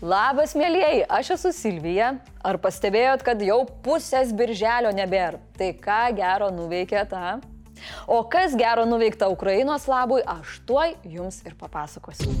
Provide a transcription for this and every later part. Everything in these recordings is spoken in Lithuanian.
Labas, mėlyjeji, aš esu Silvija. Ar pastebėjot, kad jau pusės birželio nebėra? Tai ką gero nuveikė ta? O kas gero nuveikta Ukrainos labui, aš tuoj jums ir papasakosiu.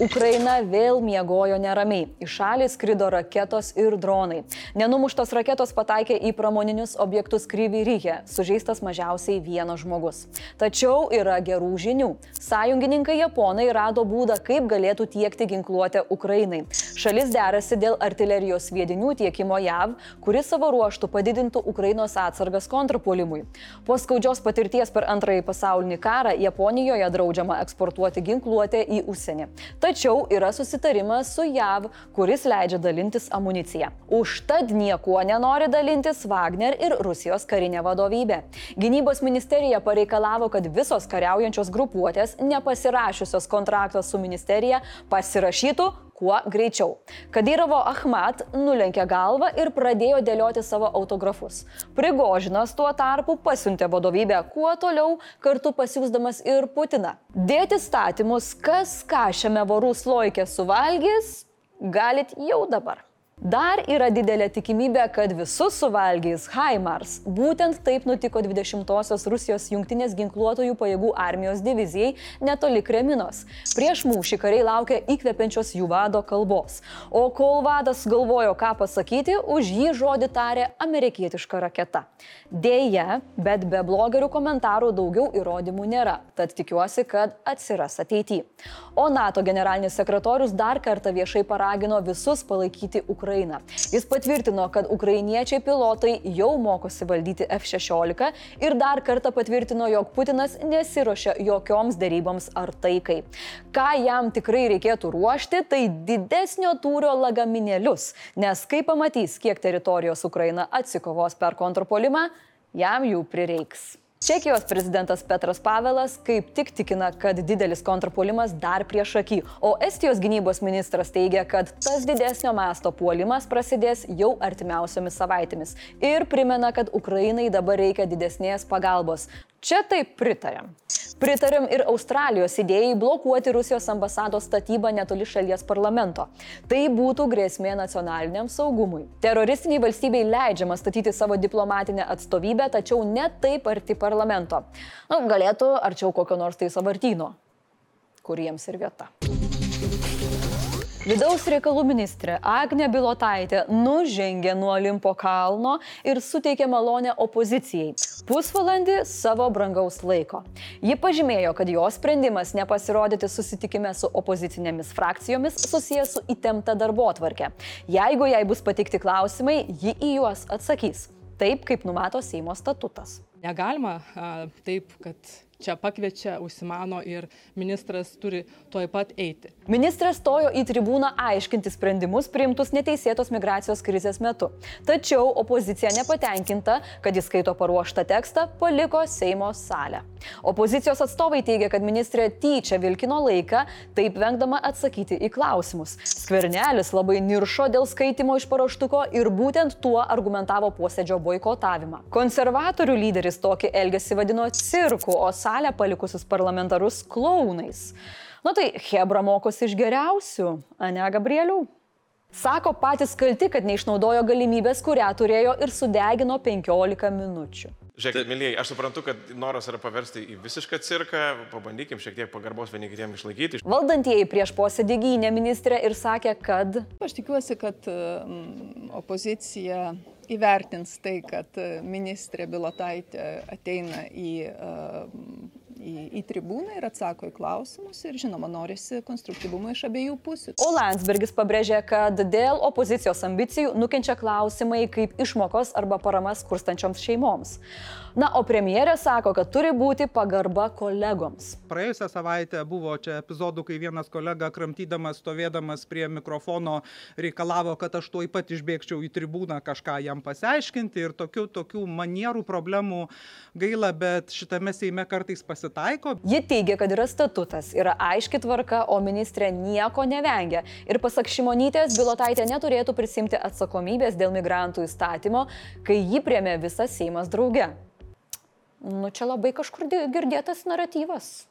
Ukraina vėl miegojo neramiai. Į šalį skrido raketos ir dronai. Nenumuštos raketos pataikė į pramoninius objektus Kryvyryje, sužeistas mažiausiai vienas žmogus. Tačiau yra gerų žinių. Sąjungininkai Japonai rado būdą, kaip galėtų tiekti ginkluotę Ukrainai. Šalis derasi dėl artilerijos sviedinių tiekimo JAV, kuris savo ruoštų padidintų Ukrainos atsargas kontrpuolimui. Po skaudžios patirties per antrąjį pasaulinį karą Japonijoje draudžiama eksportuoti ginkluotę į užsienį. Tačiau yra susitarimas su JAV, kuris leidžia dalintis amuniciją. Užtad niekuo nenori dalintis Wagner ir Rusijos karinė vadovybė. Gynybos ministerija pareikalavo, kad visos kariaujančios grupuotės, nepasirašiusios kontraktą su ministerija, pasirašytų kuo greičiau. Kadyrovo Ahmad nulenkė galvą ir pradėjo dėlioti savo autografus. Prigožinas tuo tarpu pasiuntė vadovybę kuo toliau, kartu pasiūsdamas ir Putiną. Dėti statymus, kas ką šiame vorų sloikė suvalgys, galit jau dabar. Dar yra didelė tikimybė, kad visus suvalgys Haimars. Būtent taip nutiko 20-osios Rusijos jungtinės ginkluotojų pajėgų armijos divizijai netoli Kreminos. Prieš mūšį kariai laukia įkvepiančios jų vado kalbos. O kol vadas galvojo, ką pasakyti, už jį žodį tarė amerikietiška raketa. Deja, bet be blogerių komentarų daugiau įrodymų nėra, tad tikiuosi, kad atsiras ateityje. O NATO generalinis sekretorius dar kartą viešai paragino visus palaikyti Ukrainą. Ukrainą. Jis patvirtino, kad ukrainiečiai pilotai jau mokosi valdyti F-16 ir dar kartą patvirtino, jog Putinas nesiuošia jokioms daryboms ar taikai. Ką jam tikrai reikėtų ruošti, tai didesnio tūrio lagaminėlius, nes kai pamatys, kiek teritorijos Ukraina atsikovos per kontrpolimą, jam jų prireiks. Čekijos prezidentas Petras Pavelas kaip tik tikina, kad didelis kontrpuolimas dar prieš akį, o Estijos gynybos ministras teigia, kad tas didesnio masto puolimas prasidės jau artimiausiomis savaitėmis ir primena, kad Ukrainai dabar reikia didesnės pagalbos. Čia taip pritarėm. Pritarėm ir Australijos idėjai blokuoti Rusijos ambasados statybą netoli šalies parlamento. Tai būtų grėsmė nacionaliniam saugumui. Teroristiniai valstybei leidžiama statyti savo diplomatinę atstovybę, tačiau ne taip arti parlamento. Nu, galėtų arčiau kokio nors tai savartino, kur jiems ir vieta. Vidaus reikalų ministrė Agne Bilotaitė nužengė nuo Olimpo kalno ir suteikė malonę opozicijai. Pusvalandį savo brangaus laiko. Ji pažymėjo, kad jos sprendimas nepasirodyti susitikime su opozicinėmis frakcijomis susijęs su įtempta darbo atvarkė. Jeigu jai bus patikti klausimai, ji į juos atsakys. Taip, kaip numato Seimo statutas. Negalima a, taip, kad čia pakviečia, užsimano ir ministras turi toj pat eiti. Ministras stojo į tribūną aiškinti sprendimus priimtus neteisėtos migracijos krizės metu. Tačiau opozicija nepatenkinta, kad jis skaito paruoštą tekstą, paliko Seimo salę. Opozicijos atstovai teigia, kad ministrė tyčia vilkino laiką, taip vengdama atsakyti į klausimus. Skvernelis labai niršo dėl skaitimo iš paruoštuko ir būtent tuo argumentavo posėdžio boikotavimą. Konservatorių lyderis tokį elgesį vadino cirku, o salę palikusius parlamentarus klaunais. Na tai Hebra mokosi iš geriausių, ane Gabrielių? Sako patys kalti, kad neišnaudojo galimybės, kurią turėjo ir sudegino 15 minučių. Žiūrėkit, mėlyjei, aš suprantu, kad noras yra paversti į visišką cirką, pabandykim šiek tiek pagarbos vieni kitiems išlaikyti. Valdantieji prieš posėdį gynė ministrę ir sakė, kad Aš tikiuosi, kad mm, opozicija įvertins tai, kad ministrė Bilotaitė ateina į, į, į tribūną ir atsako į klausimus ir, žinoma, norisi konstruktyvumo iš abiejų pusių. O Landsbergis pabrėžė, kad dėl opozicijos ambicijų nukenčia klausimai kaip išmokos arba parama skurstančioms šeimoms. Na, o premjerė sako, kad turi būti pagarba kolegoms. Praėjusią savaitę buvo čia epizodų, kai vienas kolega kramtydamas, stovėdamas prie mikrofono reikalavo, kad aš tuoj pat išbėgčiau į tribūną kažką jam pasiaiškinti ir tokių, tokių manierų problemų gaila, bet šitame Seime kartais pasitaiko. Ji teigia, kad yra statutas, yra aiški tvarka, o ministrė nieko nevengia. Ir pasak Šimonytės, Bilotaitė neturėtų prisimti atsakomybės dėl migrantų įstatymo, kai jį priemė visas Seimas drauge. Nu, čia labai kažkur girdėtas naratyvas.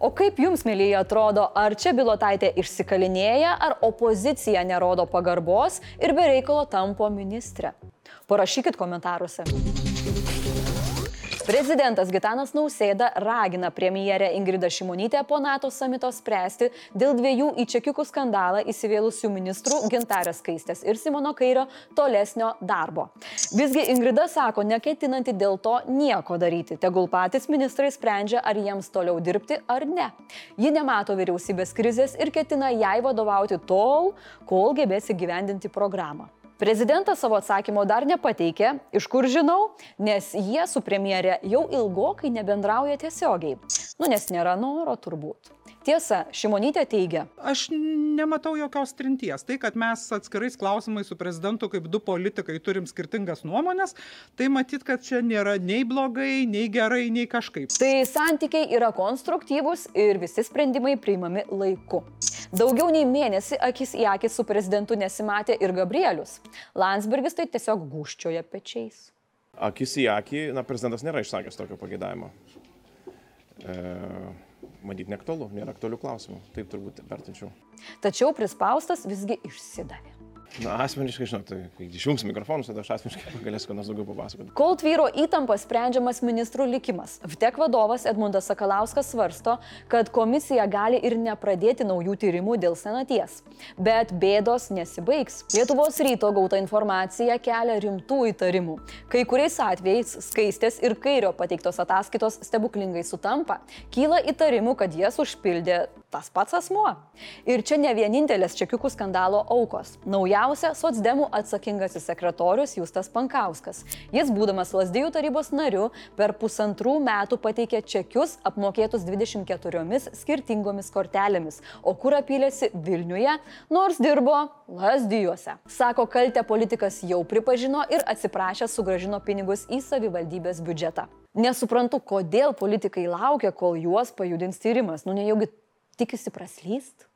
O kaip jums, mėlyje, atrodo, ar čia bilotaitė išsikalinėja, ar opozicija nerodo pagarbos ir bereikalo tampo ministrė? Parašykit komentaruose. Prezidentas Gitanas Nausėda ragina premjerę Ingridą Šimonytę po NATO samito spręsti dėl dviejų į čekiukų skandalą įsivėlusių ministrų Gintarės Kaistės ir Simono Kairio tolesnio darbo. Visgi Ingrida sako, neketinanti dėl to nieko daryti, tegul patys ministrai sprendžia, ar jiems toliau dirbti ar ne. Ji nemato vyriausybės krizės ir ketina jai vadovauti tol, kol gebės įgyvendinti programą. Prezidentas savo atsakymo dar nepateikė, iš kur žinau, nes jie su premjerė jau ilgokai nebendrauja tiesiogiai. Nu, nes nėra noro turbūt. Tiesa, Šimonytė teigia. Aš nematau jokios trinties. Tai, kad mes atskirais klausimais su prezidentu kaip du politikai turim skirtingas nuomonės, tai matyt, kad čia nėra nei blogai, nei gerai, nei kažkaip. Tai santykiai yra konstruktyvūs ir visi sprendimai priimami laiku. Daugiau nei mėnesį akis į akį su prezidentu nesimatė ir Gabrielius. Landsbergis tai tiesiog guščioja pečiais. Akis į akį, na, prezidentas nėra išsakęs tokio pagėdavimo. E, matyt, neaktualu, nėra aktualių klausimų. Taip turbūt vertinčiau. Tačiau prispaustas visgi išsidavė. Na, asmeniškai, žinot, tai kai išjungs mikrofonus, tada aš asmeniškai galėsiu ką nors daugiau papasakoti. Kol tvyro įtampa sprendžiamas ministrų likimas, VTEK vadovas Edmundas Sakalauskas svarsto, kad komisija gali ir nepradėti naujų tyrimų dėl senaties. Bet bėdos nesibaigs. Lietuvos ryto gauta informacija kelia rimtų įtarimų. Kai kuriais atvejais skaistės ir kairio pateiktos ataskaitos stebuklingai sutampa. Kyla įtarimų, kad jas užpildė tas pats asmuo. Ir čia ne vienintelės čekiukų skandalo aukos. Naujausia - Sotsdemų atsakingasis sekretorius Justas Pankauskas. Jis, būdamas Lasdijų tarybos nariu, per pusantrų metų pateikė čekius apmokėtus 24 skirtingomis kortelėmis, o kur apylėsi Vilniuje, nors dirbo Lasdijuose. Sako, kaltę politikas jau pripažino ir atsiprašęs sugražino pinigus į savivaldybės biudžetą. Nesuprantu, kodėl politikai laukia, kol juos pajudins tyrimas. Nu nejaugi tikisi praslyst?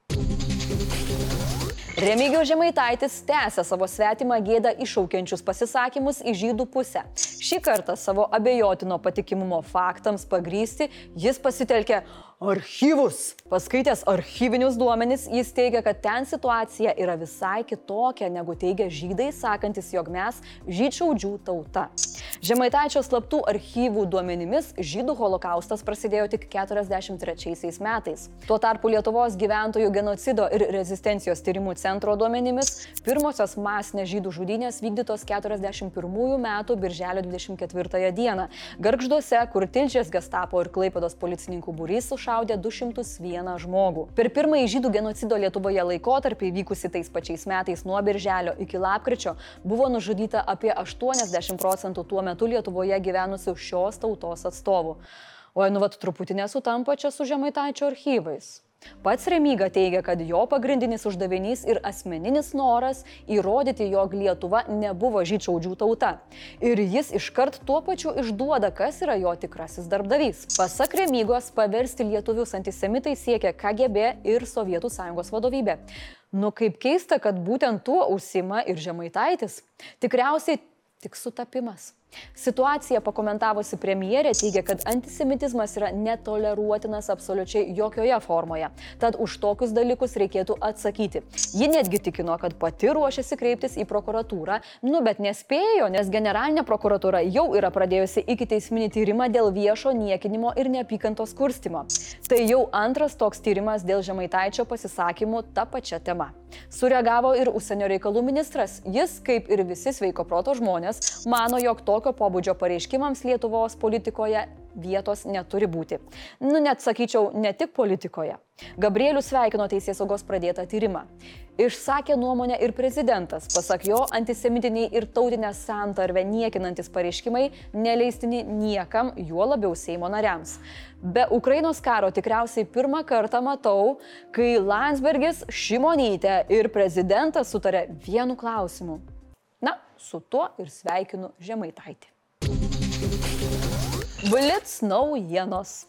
Remigijos Žemaitaitis tęsia savo svetimą gėdą iššaukiančius pasisakymus į žydų pusę. Šį kartą savo abejotino patikimumo faktams pagrysti jis pasitelkė archyvus. Paskaitęs archyvinius duomenis, jis teigia, kad ten situacija yra visai kitokia negu teigia žydai, sakantis, jog mes žydšaudžių tauta. Žemaitaičio slaptų archyvų duomenimis žydų holokaustas prasidėjo tik 43 metais. Tuo tarpu Lietuvos gyventojų genocido ir rezistencijos tyrimų centro duomenimis pirmosios masinės žydų žudynės vykdytos 41 metų birželio 24 dieną. Gargžduose, kur Tilžės gestapo ir Klaipados policininkų būrys sušaudė 201 žmogų. Per pirmąjį žydų genocido Lietuvoje laikotarpį vykusi tais pačiais metais nuo birželio iki lapkričio buvo nužudyta apie 80 procentų tuo metu Lietuvoje gyvenusių šios tautos atstovų. O nu vat truputį nesutampa čia su žemaitaičio archyvais. Pats Remyga teigia, kad jo pagrindinis uždavinys ir asmeninis noras įrodyti, jog Lietuva nebuvo žydžiaudžių tauta. Ir jis iškart tuo pačiu išduoda, kas yra jo tikrasis darbdavys. Pasak Remygos, paversti lietuvius antisemitai siekia KGB ir Sovietų sąjungos vadovybė. Nu kaip keista, kad būtent tuo užsima ir Žemaitaitis. Tikriausiai tik sutapimas. Situaciją pakomentavusi premjerė teigia, kad antisemitizmas yra netoleruotinas absoliučiai jokioje formoje, tad už tokius dalykus reikėtų atsakyti. Ji netgi tikino, kad pati ruošiasi kreiptis į prokuratūrą, nu bet nespėjo, nes generalinė prokuratūra jau yra pradėjusi iki teisminį tyrimą dėl viešo niekinimo ir neapykantos kurstimo. Tai jau antras toks tyrimas dėl žemaitaičio pasisakymų tą pačią temą. Sureagavo ir užsienio reikalų ministras. Jis, kaip ir visi sveiko proto žmonės, mano, jog to tokio pobūdžio pareiškimams Lietuvos politikoje vietos neturi būti. Nu, net sakyčiau, ne tik politikoje. Gabrielius sveikino Teisės saugos pradėtą tyrimą. Išsakė nuomonę ir prezidentas. Pasak jo, antisemitiniai ir tautinę santarvę niekinantis pareiškimai neleistini niekam, juo labiau Seimo nariams. Be Ukrainos karo tikriausiai pirmą kartą matau, kai Landsbergis, Šimonytė ir prezidentas sutarė vienu klausimu. Su tuo ir sveikinu Žemaitaitį. Blitz naujienos.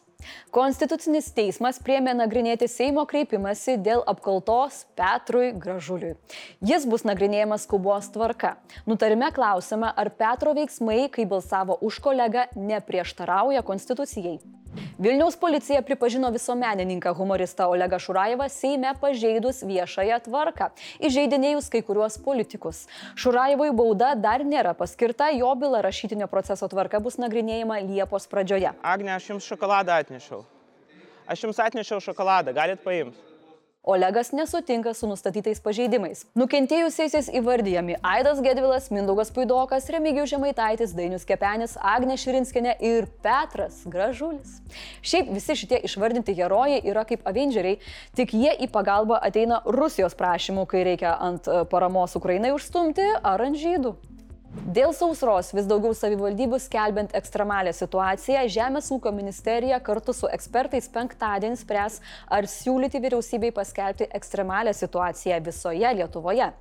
Konstitucinis teismas priemė nagrinėti Seimo kreipimąsi dėl apkaltos Petrui Gražuliui. Jis bus nagrinėjamas skubos tvarka. Nutarime klausima, ar Petro veiksmai, kai balsavo už kolegą, neprieštarauja Konstitucijai. Vilniaus policija pripažino visuomenininką humoristą Olegą Šurajevą Seime pažeidus viešąją tvarką, įžeidinėjus kai kuriuos politikus. Šurajevui bauda dar nėra paskirta, jo byla rašytinio proceso tvarka bus nagrinėjama Liepos pradžioje. Agne, aš jums šokoladą atnešiau. Aš jums atnešiau šokoladą, galit paimti. Olegas nesutinka su nustatytais pažeidimais. Nukentėjusiaisiais įvardyjami Aidas Gedvilas, Mindaugas Puidokas, Remigijus Žemaitaitis, Dainius Kepenis, Agne Širinskinė ir Petras Gražulis. Šiaip visi šitie išvardinti herojai yra kaip Avengeriai, tik jie į pagalbą ateina Rusijos prašymų, kai reikia ant e, paramos Ukrainai užstumti ar ant žydų. Dėl sausros vis daugiau savivaldybių skelbiant ekstremalę situaciją, Žemės ūkio ministerija kartu su ekspertais penktadienį spręs, ar siūlyti vyriausybei paskelbti ekstremalę situaciją visoje Lietuvoje.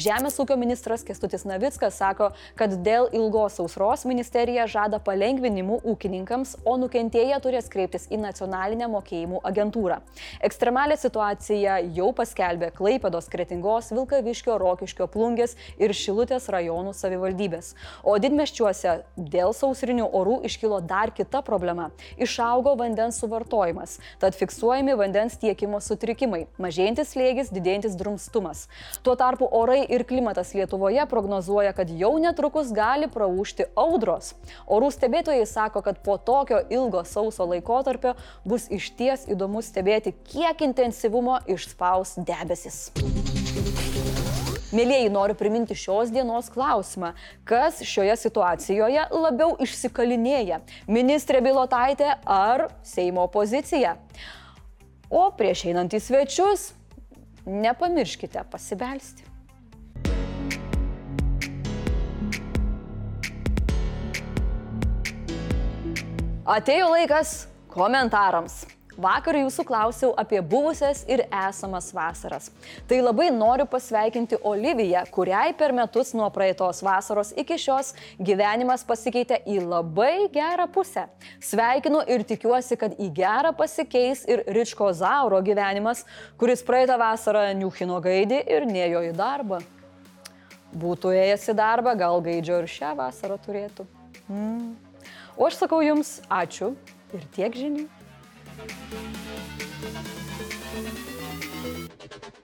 Žemės ūkio ministras Kestutis Navickas sako, kad dėl ilgos sausros ministerija žada palengvinimų ūkininkams, o nukentėję turės kreiptis į nacionalinę mokėjimų agentūrą. Ekstremalę situaciją jau paskelbė Klaipedos, Kretingos, Vilkaviškio, Rokiškio, Plungės ir Šilutės rajonų savivaldybės savivaldybės. O didmeščiuose dėl sausrinių orų iškilo dar kita problema - išaugo vandens suvartojimas, tad fiksuojami vandens tiekimo sutrikimai - mažėjantis slėgis, didėjantis drumstumas. Tuo tarpu orai ir klimatas Lietuvoje prognozuoja, kad jau netrukus gali praūšti audros. Orų stebėtojai sako, kad po tokio ilgo sauso laikotarpio bus išties įdomu stebėti, kiek intensyvumo išspaus debesis. Mėlyjei, noriu priminti šios dienos klausimą. Kas šioje situacijoje labiau išsikalinėja? Ministrė Bilotaitė ar Seimo opozicija? O prieš einant į svečius, nepamirškite pasibelsti. Atėjo laikas komentarams. Vakar jūsų klausiau apie buvusias ir esamas vasaras. Tai labai noriu pasveikinti Oliviją, kuriai per metus nuo praeitos vasaros iki šios gyvenimas pasikeitė į labai gerą pusę. Sveikinu ir tikiuosi, kad į gerą pasikeis ir Ričko Zauro gyvenimas, kuris praeitą vasarą niuchino gaidį ir nejo į darbą. Būtų ėjęs į darbą, gal gaidžio ir šią vasarą turėtų. Mm. O aš sakau jums ačiū ir tiek žinių. Thank you.